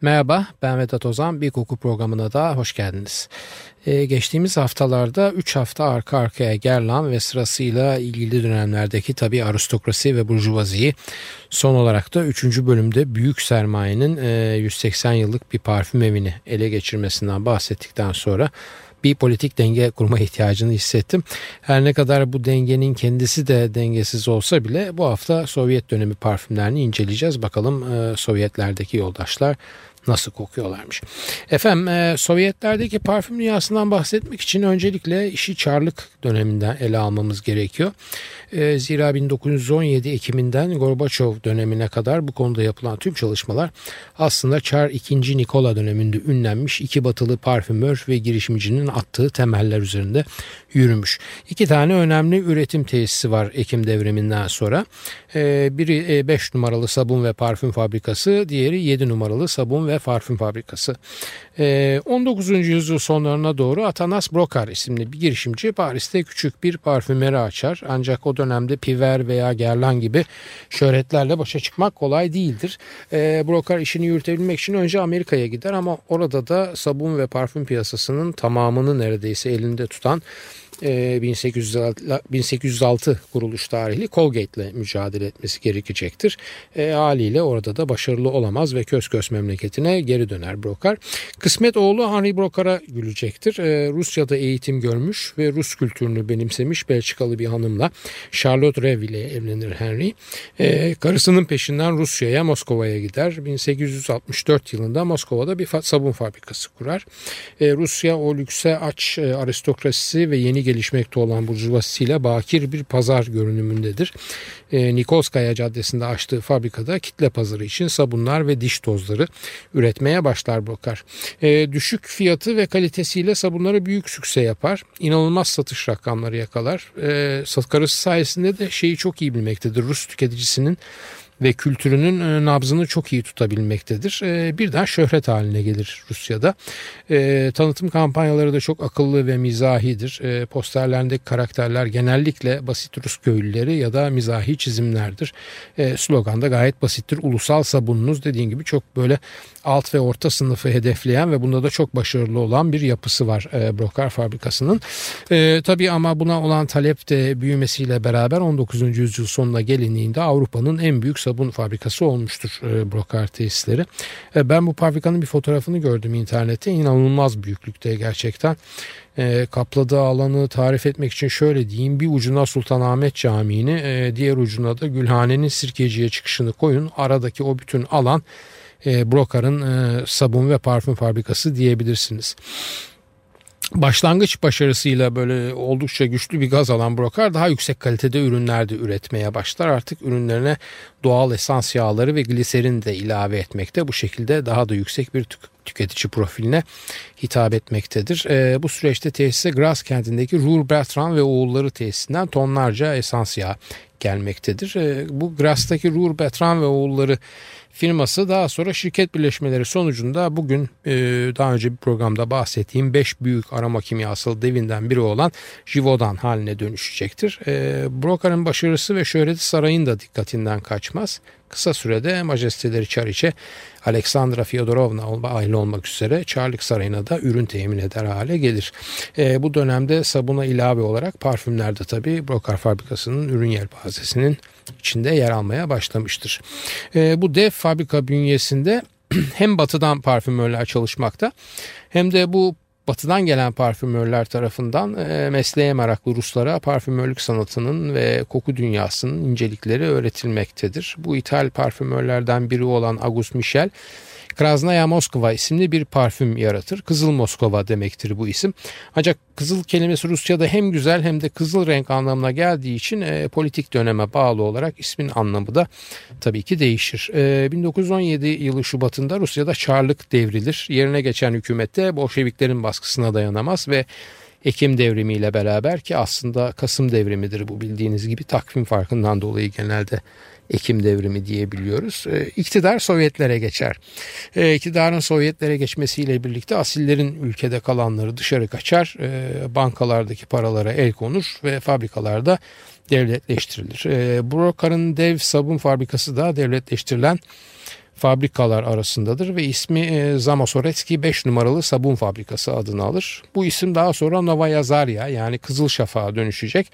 Merhaba, ben Vedat Ozan. Bir koku programına da hoş geldiniz. Ee, geçtiğimiz haftalarda 3 hafta arka arkaya Gerlan ve sırasıyla ilgili dönemlerdeki tabi aristokrasi ve burjuvaziyi son olarak da 3. bölümde büyük sermayenin e, 180 yıllık bir parfüm evini ele geçirmesinden bahsettikten sonra bir politik denge kurma ihtiyacını hissettim. Her ne kadar bu dengenin kendisi de dengesiz olsa bile bu hafta Sovyet dönemi parfümlerini inceleyeceğiz. Bakalım e, Sovyetlerdeki yoldaşlar nasıl kokuyorlarmış. Efendim e, Sovyetlerdeki parfüm dünyasından bahsetmek için öncelikle işi Çarlık döneminden ele almamız gerekiyor. E, zira 1917 Ekim'inden Gorbaçov dönemine kadar bu konuda yapılan tüm çalışmalar aslında Çar 2. Nikola döneminde ünlenmiş iki batılı parfümör ve girişimcinin attığı temeller üzerinde yürümüş. İki tane önemli üretim tesisi var Ekim devriminden sonra. E, biri 5 e, numaralı sabun ve parfüm fabrikası, diğeri 7 numaralı sabun ve parfüm fabrikası. 19. yüzyıl sonlarına doğru Atanas Brokar isimli bir girişimci Paris'te küçük bir parfümeri açar. Ancak o dönemde Piver veya Gerlan gibi şöhretlerle başa çıkmak kolay değildir. Brokar işini yürütebilmek için önce Amerika'ya gider ama orada da sabun ve parfüm piyasasının tamamını neredeyse elinde tutan 1806, 1806 kuruluş tarihli Colgate ile mücadele etmesi gerekecektir. E, haliyle orada da başarılı olamaz ve köz köz memleketine geri döner Brokar. Kısmet oğlu Henry Brokar'a gülecektir. E, Rusya'da eğitim görmüş ve Rus kültürünü benimsemiş Belçikalı bir hanımla Charlotte Rev ile evlenir Henry. E, karısının peşinden Rusya'ya Moskova'ya gider. 1864 yılında Moskova'da bir sabun fabrikası kurar. E, Rusya o lükse aç e, aristokrasisi ve yeni gelişmekte olan burjuvazisiyle bakir bir pazar görünümündedir. E, Nikolskaya Caddesi'nde açtığı fabrikada kitle pazarı için sabunlar ve diş tozları üretmeye başlar Brokar. E, düşük fiyatı ve kalitesiyle sabunları büyük sükse yapar. İnanılmaz satış rakamları yakalar. E, karısı sayesinde de şeyi çok iyi bilmektedir. Rus tüketicisinin ve kültürünün e, nabzını çok iyi tutabilmektedir. E, birden şöhret haline gelir Rusya'da. E, tanıtım kampanyaları da çok akıllı ve mizahidir. Posterlerindeki karakterler genellikle basit Rus köylüleri ya da mizahi çizimlerdir. Slogan da gayet basittir. Ulusal sabununuz dediğin gibi çok böyle alt ve orta sınıfı hedefleyen ve bunda da çok başarılı olan bir yapısı var Brokar fabrikasının. Tabii ama buna olan talep de büyümesiyle beraber 19. yüzyıl sonuna gelindiğinde Avrupa'nın en büyük sabun fabrikası olmuştur e, Brokar tesisleri. E, ben bu fabrikanın bir fotoğrafını gördüm internette. İnanılmaz büyüklükte gerçekten. E, kapladığı alanı tarif etmek için şöyle diyeyim. Bir ucuna Sultanahmet Camii'ni, e, diğer ucuna da Gülhane'nin Sirkeci'ye çıkışını koyun. Aradaki o bütün alan e, Brokar'ın e, sabun ve parfüm fabrikası diyebilirsiniz başlangıç başarısıyla böyle oldukça güçlü bir gaz alan Brokar daha yüksek kalitede ürünler de üretmeye başlar. Artık ürünlerine doğal esans yağları ve gliserin de ilave etmekte. Bu şekilde daha da yüksek bir tüketici profiline hitap etmektedir. E, bu süreçte tesise Gras kentindeki Ruhr Bertrand ve oğulları tesisinden tonlarca esans yağı gelmektedir. E, bu Gras'taki Ruhr Bertrand ve oğulları firması daha sonra şirket birleşmeleri sonucunda bugün e, daha önce bir programda bahsettiğim 5 büyük arama kimyasal devinden biri olan Jivodan haline dönüşecektir. E, Brokar'ın başarısı ve şöhreti sarayın da dikkatinden kaçmaz. Kısa sürede majesteleri Çariç'e Aleksandra Fyodorovna aile olmak üzere Çarlık Sarayı'na da ürün temin eder hale gelir. E, bu dönemde sabuna ilave olarak parfümlerde tabi Brokar fabrikasının ürün yelpazesinin içinde yer almaya başlamıştır. E, bu dev fabrika bünyesinde hem batıdan parfümörler çalışmakta hem de bu batıdan gelen parfümörler tarafından e, mesleğe meraklı Ruslara parfümörlük sanatının ve koku dünyasının incelikleri öğretilmektedir. Bu ithal parfümörlerden biri olan Agus Michel Krasnaya Moskova isimli bir parfüm yaratır. Kızıl Moskova demektir bu isim. Ancak kızıl kelimesi Rusya'da hem güzel hem de kızıl renk anlamına geldiği için e, politik döneme bağlı olarak ismin anlamı da tabii ki değişir. E, 1917 yılı Şubat'ında Rusya'da Çarlık devrilir. Yerine geçen hükümette Bolşeviklerin baskısına dayanamaz ve Ekim devrimiyle beraber ki aslında Kasım devrimidir bu bildiğiniz gibi takvim farkından dolayı genelde Ekim devrimi diyebiliyoruz. E, iktidar Sovyetlere geçer. E, iktidarın Sovyetlere geçmesiyle birlikte asillerin ülkede kalanları dışarı kaçar. E, bankalardaki paralara el konur ve fabrikalarda devletleştirilir. Brokar'ın dev sabun fabrikası da devletleştirilen fabrikalar arasındadır ve ismi Zamosoretski 5 numaralı sabun fabrikası adını alır. Bu isim daha sonra Novaya Zarya yani Kızıl Şafak'a dönüşecek.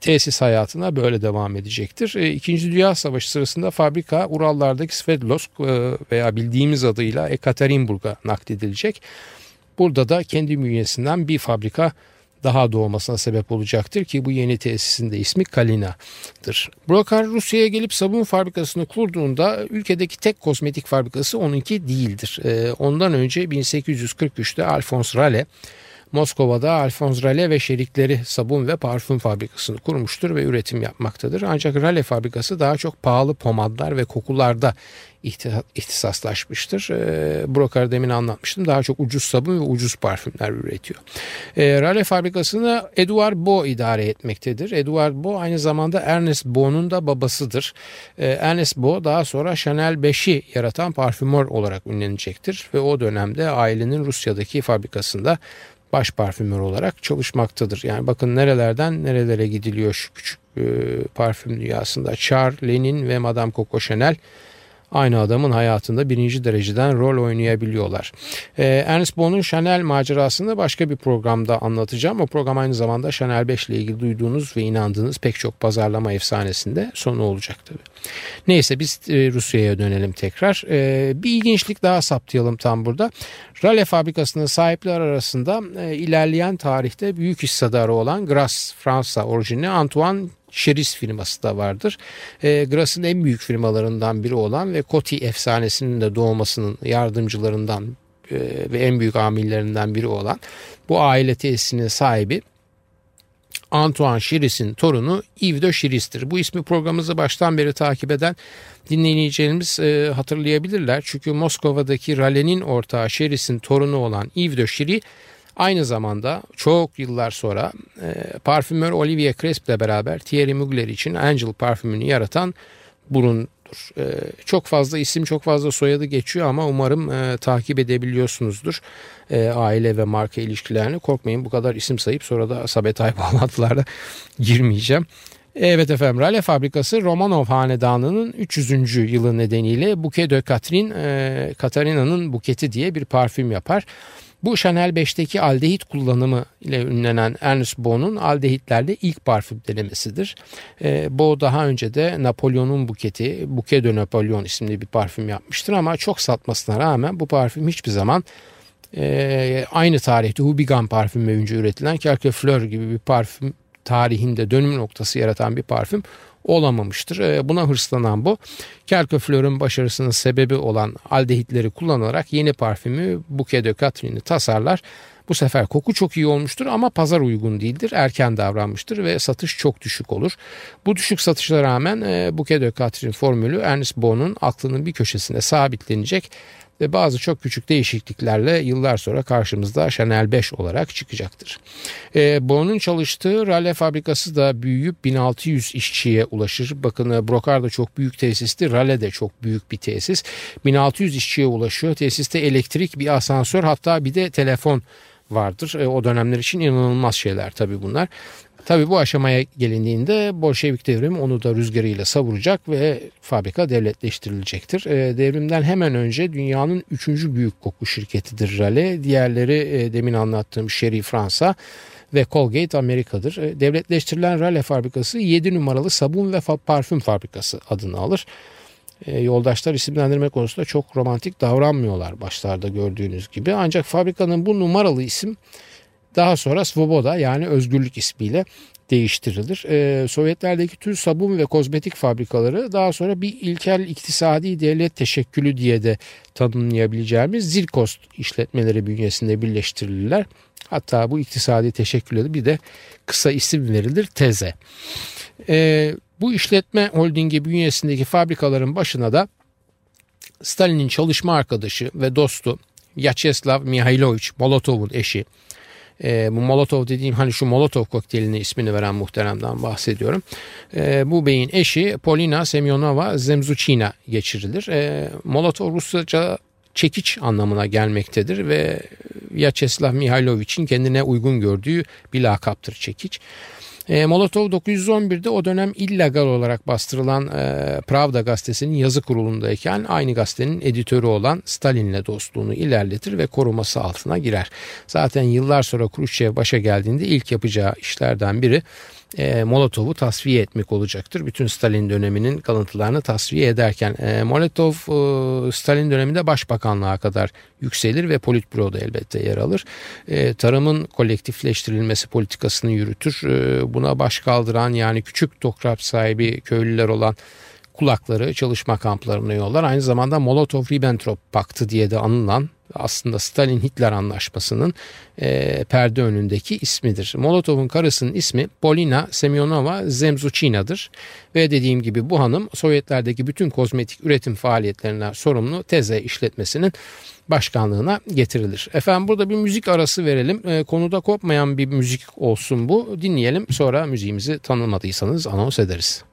Tesis hayatına böyle devam edecektir. E, İkinci Dünya Savaşı sırasında fabrika Urallardaki Sverdlovsk e, veya bildiğimiz adıyla Ekaterinburg'a nakledilecek. Burada da kendi bünyesinden bir fabrika daha doğmasına sebep olacaktır ki bu yeni tesisin de ismi Kalina'dır. Brokar Rusya'ya gelip sabun fabrikasını kurduğunda ülkedeki tek kozmetik fabrikası onunki değildir. Ee, ondan önce 1843'te Alphonse Rale Moskova'da Alphonse Rale ve şerikleri sabun ve parfüm fabrikasını kurmuştur ve üretim yapmaktadır. Ancak Rale fabrikası daha çok pahalı pomadlar ve kokularda ihtisaslaşmıştır. E, demin anlatmıştım. Daha çok ucuz sabun ve ucuz parfümler üretiyor. E, Rale fabrikasını Edouard Bo idare etmektedir. Edouard Bo aynı zamanda Ernest Bo'nun da babasıdır. E, Ernest Bo daha sonra Chanel 5'i yaratan parfümör olarak ünlenecektir ve o dönemde ailenin Rusya'daki fabrikasında baş parfümör olarak çalışmaktadır. Yani bakın nerelerden nerelere gidiliyor şu küçük e, parfüm dünyasında. Char, Lenin ve Madame Coco Chanel aynı adamın hayatında birinci dereceden rol oynayabiliyorlar. Ee, Ernest Bohn'un Chanel macerasını başka bir programda anlatacağım. O program aynı zamanda Chanel 5 ile ilgili duyduğunuz ve inandığınız pek çok pazarlama efsanesinde sonu olacak tabii. Neyse biz e, Rusya'ya dönelim tekrar. E, bir ilginçlik daha saptayalım tam burada. Rale fabrikasının sahipler arasında e, ilerleyen tarihte büyük hissedarı olan Gras Fransa orijinli Antoine Cheris firması da vardır. E, Grass'ın en büyük firmalarından biri olan ve Coty efsanesinin de doğmasının yardımcılarından e, ve en büyük amillerinden biri olan bu aile tesisinin sahibi Antoine Chiris'in torunu Yves de Chiris'tir. Bu ismi programımızı baştan beri takip eden dinleyicilerimiz e, hatırlayabilirler. Çünkü Moskova'daki Rale'nin ortağı Chiris'in torunu olan Yves de Chiris Aynı zamanda çok yıllar sonra e, parfümör Olivier Cresp ile beraber Thierry Mugler için Angel parfümünü yaratan burundur. E, çok fazla isim çok fazla soyadı geçiyor ama umarım e, takip edebiliyorsunuzdur e, aile ve marka ilişkilerini. Korkmayın bu kadar isim sayıp sonra da Sabetay bağlantılarda girmeyeceğim. Evet efendim Rale fabrikası Romanov hanedanının 300. yılı nedeniyle Bouquet de Catherine, e, Katarina'nın buketi diye bir parfüm yapar. Bu Chanel 5'teki aldehit kullanımı ile ünlenen Ernest Beau'nun aldehitlerle ilk parfüm denemesidir. E, Beau daha önce de Napolyon'un buketi, Bouquet de Napoleon isimli bir parfüm yapmıştır ama çok satmasına rağmen bu parfüm hiçbir zaman e, aynı tarihte Hubigan parfüm önce üretilen Quelque Fleur gibi bir parfüm tarihinde dönüm noktası yaratan bir parfüm olamamıştır. E, buna hırslanan bu. Kelköflör'ün başarısının sebebi olan aldehitleri kullanarak yeni parfümü Bouquet de Catherine'i tasarlar. Bu sefer koku çok iyi olmuştur ama pazar uygun değildir. Erken davranmıştır ve satış çok düşük olur. Bu düşük satışa rağmen e, Bouquet de Catherine formülü Ernest Beau'nun aklının bir köşesine sabitlenecek ve bazı çok küçük değişikliklerle yıllar sonra karşımızda Chanel 5 olarak çıkacaktır. E, Boğ'un çalıştığı Rale fabrikası da büyüyüp 1600 işçiye ulaşır. Bakın e, Brokar da çok büyük tesisti, Rale de çok büyük bir tesis. 1600 işçiye ulaşıyor. Tesiste elektrik, bir asansör hatta bir de telefon vardır. E, o dönemler için inanılmaz şeyler tabii bunlar. Tabii bu aşamaya gelindiğinde Bolşevik devrimi onu da rüzgarıyla savuracak ve fabrika devletleştirilecektir. E, devrimden hemen önce dünyanın üçüncü büyük koku şirketidir Rale. Diğerleri e, demin anlattığım Sherry Fransa ve Colgate Amerika'dır. E, devletleştirilen Rale fabrikası 7 numaralı sabun ve parfüm fabrikası adını alır. Yoldaşlar isimlendirme konusunda çok romantik davranmıyorlar başlarda gördüğünüz gibi. Ancak fabrikanın bu numaralı isim daha sonra Svoboda yani özgürlük ismiyle değiştirilir. Ee, Sovyetlerdeki tüm sabun ve kozmetik fabrikaları daha sonra bir ilkel iktisadi devlet teşekkülü diye de tanımlayabileceğimiz Zirkost işletmeleri bünyesinde birleştirilirler. Hatta bu iktisadi teşekküle bir de kısa isim verilir teze. Ee, bu işletme holdingi bünyesindeki fabrikaların başına da Stalin'in çalışma arkadaşı ve dostu Vyacheslav Mihailovich Molotov'un eşi E, bu Molotov dediğim hani şu Molotov kokteylini ismini veren muhteremden bahsediyorum. E, bu beyin eşi Polina Semyonova Zemzuchina geçirilir. E, Molotov Rusça çekiç anlamına gelmektedir ve Vyacheslav Mihailovich'in kendine uygun gördüğü bir lakaptır çekiç. E, Molotov 911'de o dönem illegal olarak bastırılan e, Pravda gazetesinin yazı kurulundayken aynı gazetenin editörü olan Stalin'le dostluğunu ilerletir ve koruması altına girer. Zaten yıllar sonra Khrushchev başa geldiğinde ilk yapacağı işlerden biri e, Molotov'u tasfiye etmek olacaktır. Bütün Stalin döneminin kalıntılarını tasfiye ederken e, Molotov e, Stalin döneminde başbakanlığa kadar yükselir ve politbüroda elbette yer alır. E, tarımın kolektifleştirilmesi politikasını yürütür. E, buna baş kaldıran yani küçük toprak sahibi köylüler olan kulakları çalışma kamplarına yollar. Aynı zamanda Molotov-Ribbentrop Paktı diye de anılan aslında Stalin-Hitler anlaşmasının e, perde önündeki ismidir. Molotov'un karısının ismi Polina Semyonova Zemzuchina'dır ve dediğim gibi bu hanım Sovyetlerdeki bütün kozmetik üretim faaliyetlerine sorumlu Teze işletmesinin başkanlığına getirilir. Efendim burada bir müzik arası verelim. E, konuda kopmayan bir müzik olsun bu. Dinleyelim sonra müziğimizi tanımadıysanız anons ederiz.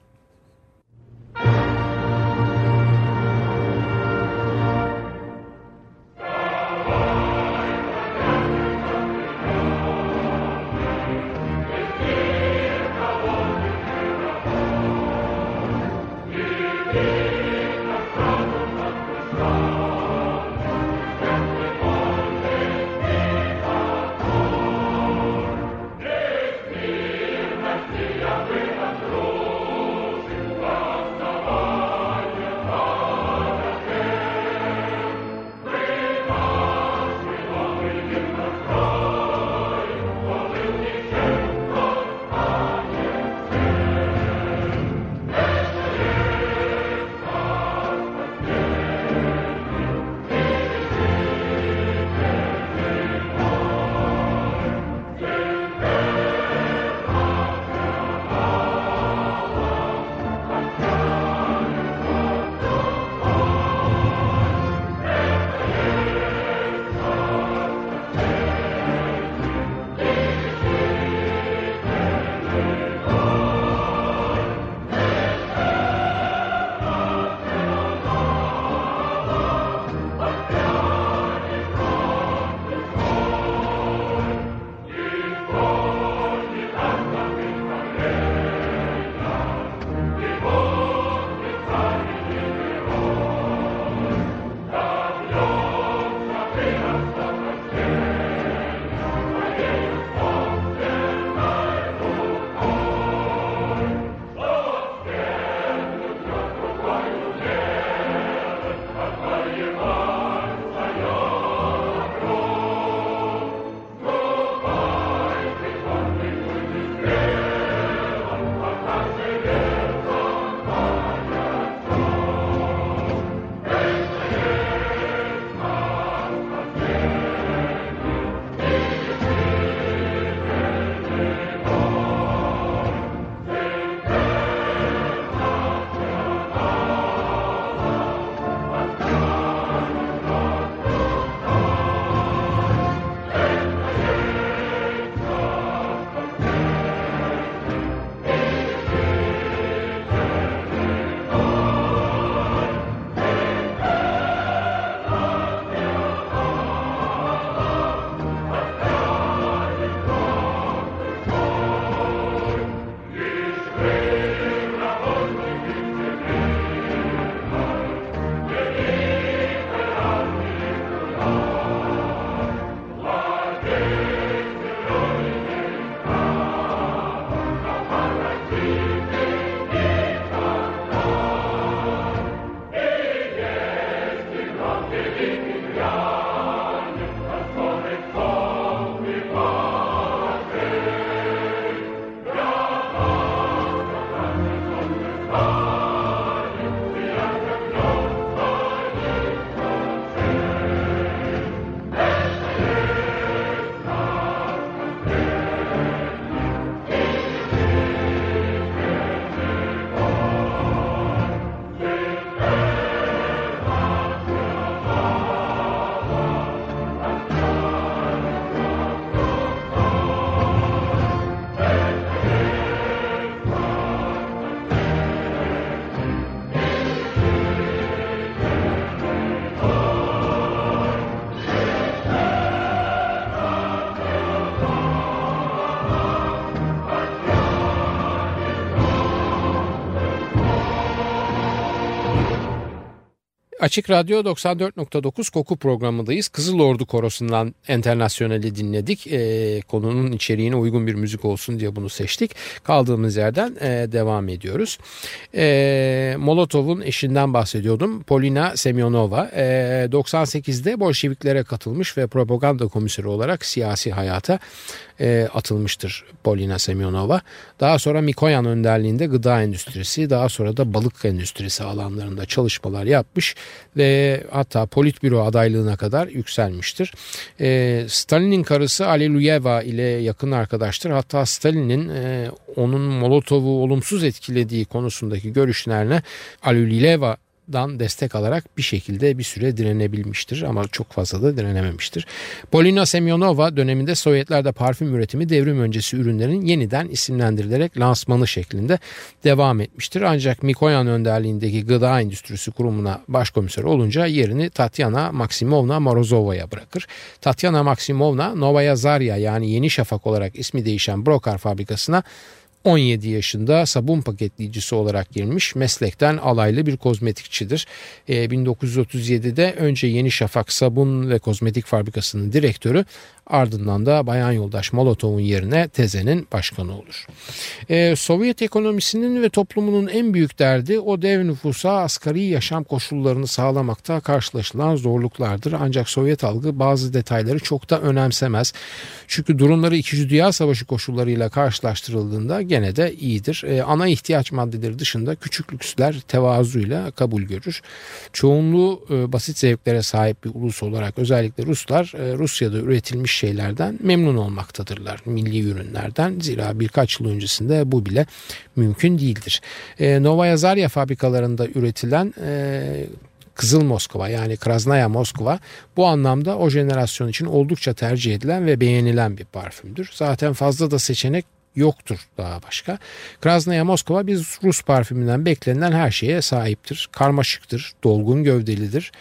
Açık Radyo 94.9 Koku programındayız. Kızıl Ordu Korosu'ndan Enternasyonel'i dinledik. E, konunun içeriğine uygun bir müzik olsun diye bunu seçtik. Kaldığımız yerden e, devam ediyoruz. E, Molotov'un eşinden bahsediyordum. Polina Semyonova. E, 98'de Bolşeviklere katılmış ve propaganda komiseri olarak siyasi hayata e, atılmıştır Polina Semyonova. Daha sonra Mikoyan önderliğinde gıda endüstrisi, daha sonra da balık endüstrisi alanlarında çalışmalar yapmış ve hatta politbüro adaylığına kadar yükselmiştir. E, Stalin'in karısı Aleluyeva ile yakın arkadaştır. Hatta Stalin'in e, onun Molotov'u olumsuz etkilediği konusundaki görüşlerine Aleluyeva dan destek alarak bir şekilde bir süre direnebilmiştir ama çok fazla da direnememiştir. Polina Semyonova döneminde Sovyetlerde parfüm üretimi devrim öncesi ürünlerin yeniden isimlendirilerek lansmanı şeklinde devam etmiştir. Ancak Mikoyan önderliğindeki gıda endüstrisi kurumuna başkomiser olunca yerini Tatyana Maksimovna Morozova'ya bırakır. Tatyana Maksimovna Novaya Zarya yani Yeni Şafak olarak ismi değişen Brokar fabrikasına 17 yaşında sabun paketleyicisi olarak girmiş meslekten alaylı bir kozmetikçidir. E, 1937'de önce Yeni Şafak Sabun ve Kozmetik Fabrikası'nın direktörü ardından da Bayan Yoldaş Molotov'un yerine Teze'nin başkanı olur. Ee, Sovyet ekonomisinin ve toplumunun en büyük derdi o dev nüfusa asgari yaşam koşullarını sağlamakta karşılaşılan zorluklardır. Ancak Sovyet algı bazı detayları çok da önemsemez. Çünkü durumları 2. Dünya Savaşı koşullarıyla karşılaştırıldığında gene de iyidir. Ee, ana ihtiyaç maddeleri dışında küçük lüksler tevazuyla kabul görür. Çoğunluğu e, basit zevklere sahip bir ulus olarak özellikle Ruslar e, Rusya'da üretilmiş şeylerden memnun olmaktadırlar. Milli ürünlerden zira birkaç yıl öncesinde bu bile mümkün değildir. E, Novaya Zarya fabrikalarında üretilen e, Kızıl Moskova yani Krasnaya Moskova bu anlamda o jenerasyon için oldukça tercih edilen ve beğenilen bir parfümdür. Zaten fazla da seçenek yoktur daha başka. Krasnaya Moskova biz Rus parfümünden beklenen her şeye sahiptir. Karmaşıktır, dolgun gövdelidir,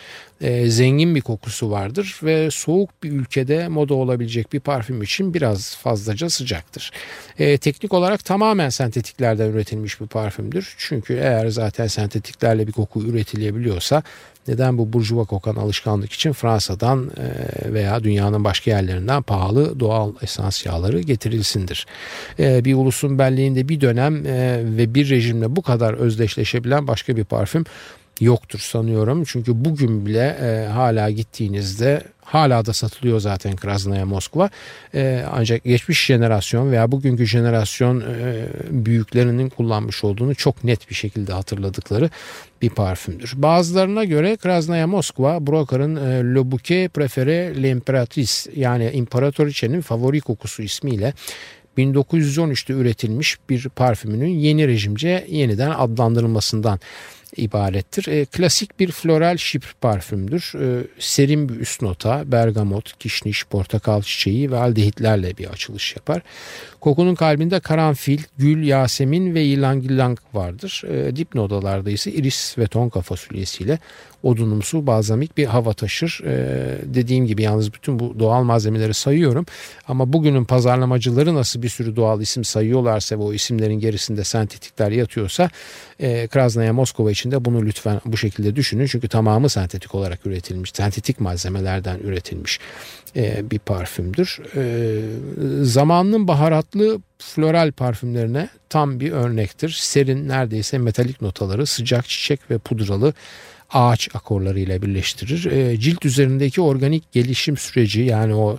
e, zengin bir kokusu vardır ve soğuk bir ülkede moda olabilecek bir parfüm için biraz fazlaca sıcaktır. E, teknik olarak tamamen sentetiklerden üretilmiş bir parfümdür. Çünkü eğer zaten sentetiklerle bir koku üretilebiliyorsa neden bu burjuva kokan alışkanlık için Fransa'dan e, veya dünyanın başka yerlerinden pahalı doğal esans yağları getirilsindir. E, bir ulusun belleğinde bir dönem e, ve bir rejimle bu kadar özdeşleşebilen başka bir parfüm yoktur sanıyorum. Çünkü bugün bile e, hala gittiğinizde hala da satılıyor zaten Krasnaya Moskva. E, ancak geçmiş jenerasyon veya bugünkü jenerasyon e, büyüklerinin kullanmış olduğunu çok net bir şekilde hatırladıkları bir parfümdür. Bazılarına göre Krasnaya Moskva Broker'ın e, Le Bouquet Préféré l'Impératrice yani İmparatoriçe'nin favori kokusu ismiyle 1913'te üretilmiş bir parfümünün yeni rejimce yeniden adlandırılmasından ibarettir. E, klasik bir floral şipr parfümdür. E, serin bir üst nota, bergamot, kişniş, portakal çiçeği ve aldehitlerle bir açılış yapar. Kokunun kalbinde karanfil, gül, yasemin ve ylang ylang vardır. E, dip nodalarda ise iris ve tonka fasulyesiyle odunumsu balzamik bir hava taşır. E, dediğim gibi yalnız bütün bu doğal malzemeleri sayıyorum. Ama bugünün pazarlamacıları nasıl bir sürü doğal isim sayıyorlarsa ve o isimlerin gerisinde sentetikler yatıyorsa e, Krasnaya Moskova için de bunu lütfen bu şekilde düşünün. Çünkü tamamı sentetik olarak üretilmiş. Sentetik malzemelerden üretilmiş e, bir parfümdür. E, zamanının baharatlı floral parfümlerine tam bir örnektir. Serin neredeyse metalik notaları sıcak çiçek ve pudralı ağaç akorlarıyla birleştirir. E, cilt üzerindeki organik gelişim süreci yani o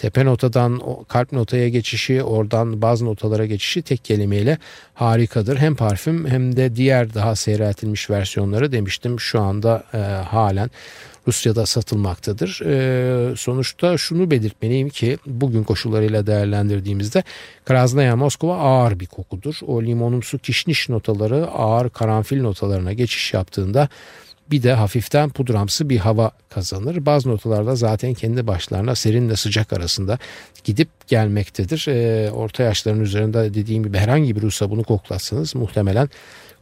tepe notadan o kalp notaya geçişi oradan bazı notalara geçişi tek kelimeyle harikadır. Hem parfüm hem de diğer daha seyreltilmiş versiyonları demiştim şu anda e, halen Rusya'da satılmaktadır. E, sonuçta şunu belirtmeliyim ki bugün koşullarıyla değerlendirdiğimizde Krasnaya Moskova ağır bir kokudur. O limonumsu kişniş notaları ağır karanfil notalarına geçiş yaptığında bir de hafiften pudramsı bir hava kazanır. Bazı notalarda zaten kendi başlarına serinle sıcak arasında gidip gelmektedir. E, orta yaşların üzerinde dediğim gibi herhangi bir Rus'a bunu koklatsanız muhtemelen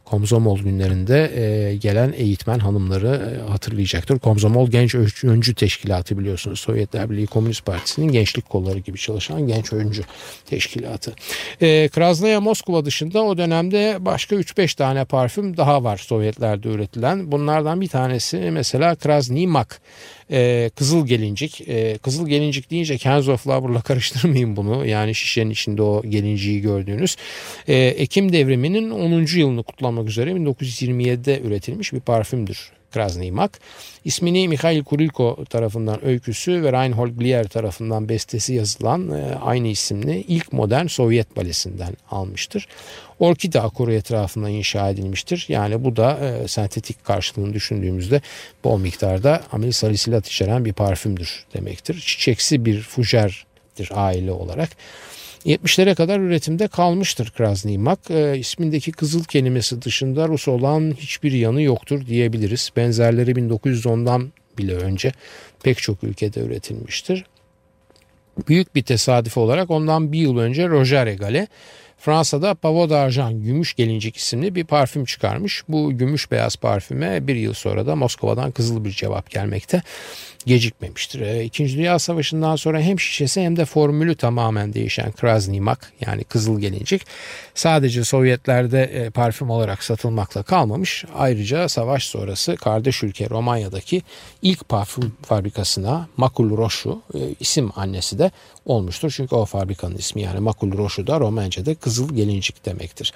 Komzomol günlerinde e, gelen eğitmen hanımları e, hatırlayacaktır. Komzomol Genç Öncü Teşkilatı biliyorsunuz. Sovyetler Birliği Komünist Partisi'nin gençlik kolları gibi çalışan genç öncü teşkilatı. E, Krasnaya Moskova dışında o dönemde başka 3-5 tane parfüm daha var Sovyetlerde üretilen. Bunlardan bir tanesi mesela Krasny Mak e, kızıl gelincik. E, kızıl gelincik deyince Cans of Flower'la karıştırmayın bunu. Yani şişenin içinde o gelinciği gördüğünüz. E, Ekim devriminin 10. yılını kutlamak üzere 1927'de üretilmiş bir parfümdür. Krasny Mak. İsmini Mikhail Kurilko tarafından öyküsü ve Reinhold Glier tarafından bestesi yazılan e, aynı isimli ilk modern Sovyet balesinden almıştır. Orkide akoru etrafında inşa edilmiştir. Yani bu da e, sentetik karşılığını düşündüğümüzde bol miktarda amil salisilat içeren bir parfümdür demektir. Çiçeksi bir fujerdir aile olarak. 70'lere kadar üretimde kalmıştır Krasny Mak. E, ismindeki kızıl kelimesi dışında Rus olan hiçbir yanı yoktur diyebiliriz. Benzerleri 1910'dan bile önce pek çok ülkede üretilmiştir. Büyük bir tesadüf olarak ondan bir yıl önce Roger Egale Fransa'da Pavot d'Argent gümüş gelincik isimli bir parfüm çıkarmış. Bu gümüş beyaz parfüme bir yıl sonra da Moskova'dan kızıl bir cevap gelmekte gecikmemiştir. E, İkinci Dünya Savaşı'ndan sonra hem şişesi hem de formülü tamamen değişen Krasny Mak yani kızıl gelincik sadece Sovyetlerde e, parfüm olarak satılmakla kalmamış. Ayrıca savaş sonrası kardeş ülke Romanya'daki ilk parfüm fabrikasına Makul Roşu e, isim annesi de olmuştur. Çünkü o fabrikanın ismi yani Makul Roşu da Romenca'da kızıl gelincik demektir.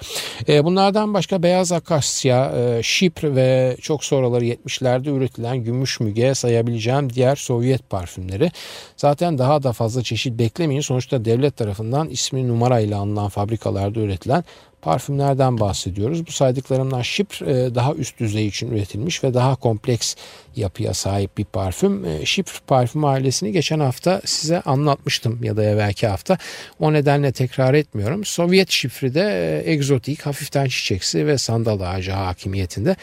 Bunlardan başka beyaz akasya, şipr ve çok sonraları 70'lerde üretilen gümüş müge sayabileceğim diğer Sovyet parfümleri. Zaten daha da fazla çeşit beklemeyin. Sonuçta devlet tarafından ismi numarayla anılan fabrikalarda üretilen parfümlerden bahsediyoruz. Bu saydıklarımdan Şipr e, daha üst düzey için üretilmiş ve daha kompleks yapıya sahip bir parfüm. E, Şipr parfüm ailesini geçen hafta size anlatmıştım ya da evvelki hafta. O nedenle tekrar etmiyorum. Sovyet şifri de e, egzotik, hafiften çiçeksi ve sandal ağacı hakimiyetinde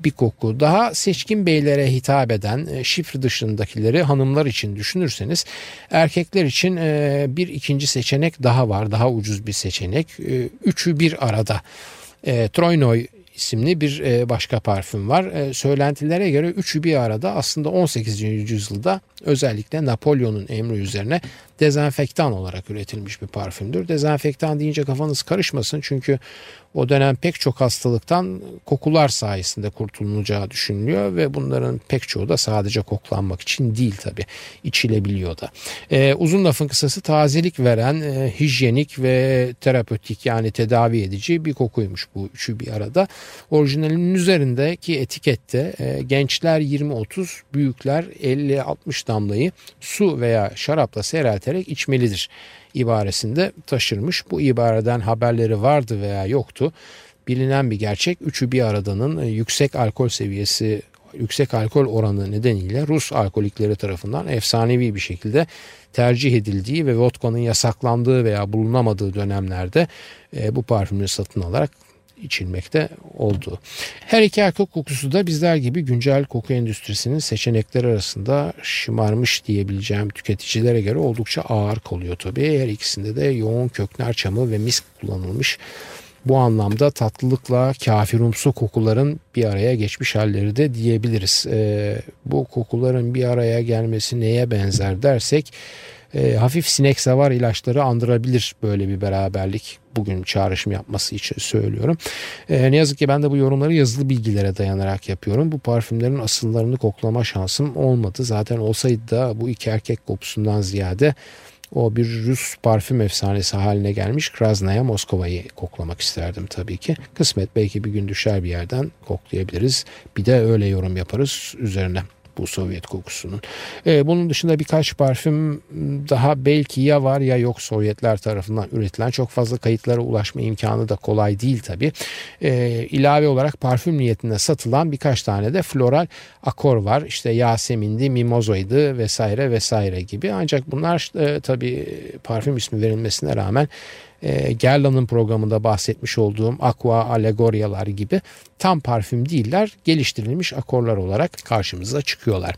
bir koku. Daha seçkin beylere hitap eden e, şifre dışındakileri hanımlar için düşünürseniz erkekler için e, bir ikinci seçenek daha var. Daha ucuz bir seçenek. E, üçü bir arada. Troynoy isimli bir başka parfüm var. Söylentilere göre üçü bir arada aslında 18. yüzyılda özellikle Napolyon'un emri üzerine dezenfektan olarak üretilmiş bir parfümdür. Dezenfektan deyince kafanız karışmasın çünkü o dönem pek çok hastalıktan kokular sayesinde kurtulunacağı düşünülüyor ve bunların pek çoğu da sadece koklanmak için değil tabi içilebiliyor da. Ee, uzun lafın kısası tazelik veren e, hijyenik ve terapötik yani tedavi edici bir kokuymuş bu üçü bir arada. Orijinalinin üzerindeki etikette e, gençler 20-30 büyükler 50-60 damlayı su veya şarapla seyrelterek içmelidir ibaresinde taşırmış. Bu ibareden haberleri vardı veya yoktu. Bilinen bir gerçek üçü bir aradanın e, yüksek alkol seviyesi yüksek alkol oranı nedeniyle Rus alkolikleri tarafından efsanevi bir şekilde tercih edildiği ve vodka'nın yasaklandığı veya bulunamadığı dönemlerde e, bu parfümü satın alarak içilmekte oldu. Her iki erkek kokusu da bizler gibi güncel koku endüstrisinin seçenekleri arasında şımarmış diyebileceğim tüketicilere göre oldukça ağır kalıyor tabii. Her ikisinde de yoğun kökner çamı ve misk kullanılmış. Bu anlamda tatlılıkla kafirumsu kokuların bir araya geçmiş halleri de diyebiliriz. Ee, bu kokuların bir araya gelmesi neye benzer dersek e, hafif sinek savar ilaçları andırabilir böyle bir beraberlik. Bugün çağrışım yapması için söylüyorum. E, ne yazık ki ben de bu yorumları yazılı bilgilere dayanarak yapıyorum. Bu parfümlerin asıllarını koklama şansım olmadı. Zaten olsaydı da bu iki erkek kokusundan ziyade o bir Rus parfüm efsanesi haline gelmiş Krasnaya Moskova'yı koklamak isterdim tabii ki. Kısmet belki bir gün düşer bir yerden koklayabiliriz. Bir de öyle yorum yaparız üzerine bu Sovyet kokusunun. E, bunun dışında birkaç parfüm daha belki ya var ya yok Sovyetler tarafından üretilen çok fazla kayıtlara ulaşma imkanı da kolay değil tabi. E, ilave olarak parfüm niyetinde satılan birkaç tane de floral akor var. İşte Yasemin'di, Mimozo'ydu vesaire vesaire gibi. Ancak bunlar e, tabi parfüm ismi verilmesine rağmen e, Gerla'nın programında bahsetmiş olduğum aqua alegoryalar gibi tam parfüm değiller geliştirilmiş akorlar olarak karşımıza çıkıyorlar.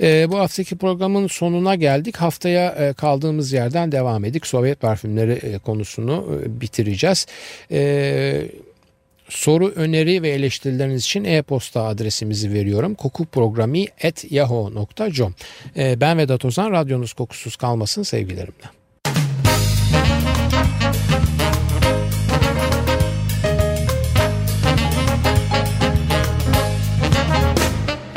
E, bu haftaki programın sonuna geldik. Haftaya e, kaldığımız yerden devam edik. Sovyet parfümleri e, konusunu e, bitireceğiz. E, Soru, öneri ve eleştirileriniz için e-posta adresimizi veriyorum. kokuprogrami.yahoo.com ee, Ben Vedat Ozan, radyonuz kokusuz kalmasın sevgilerimle.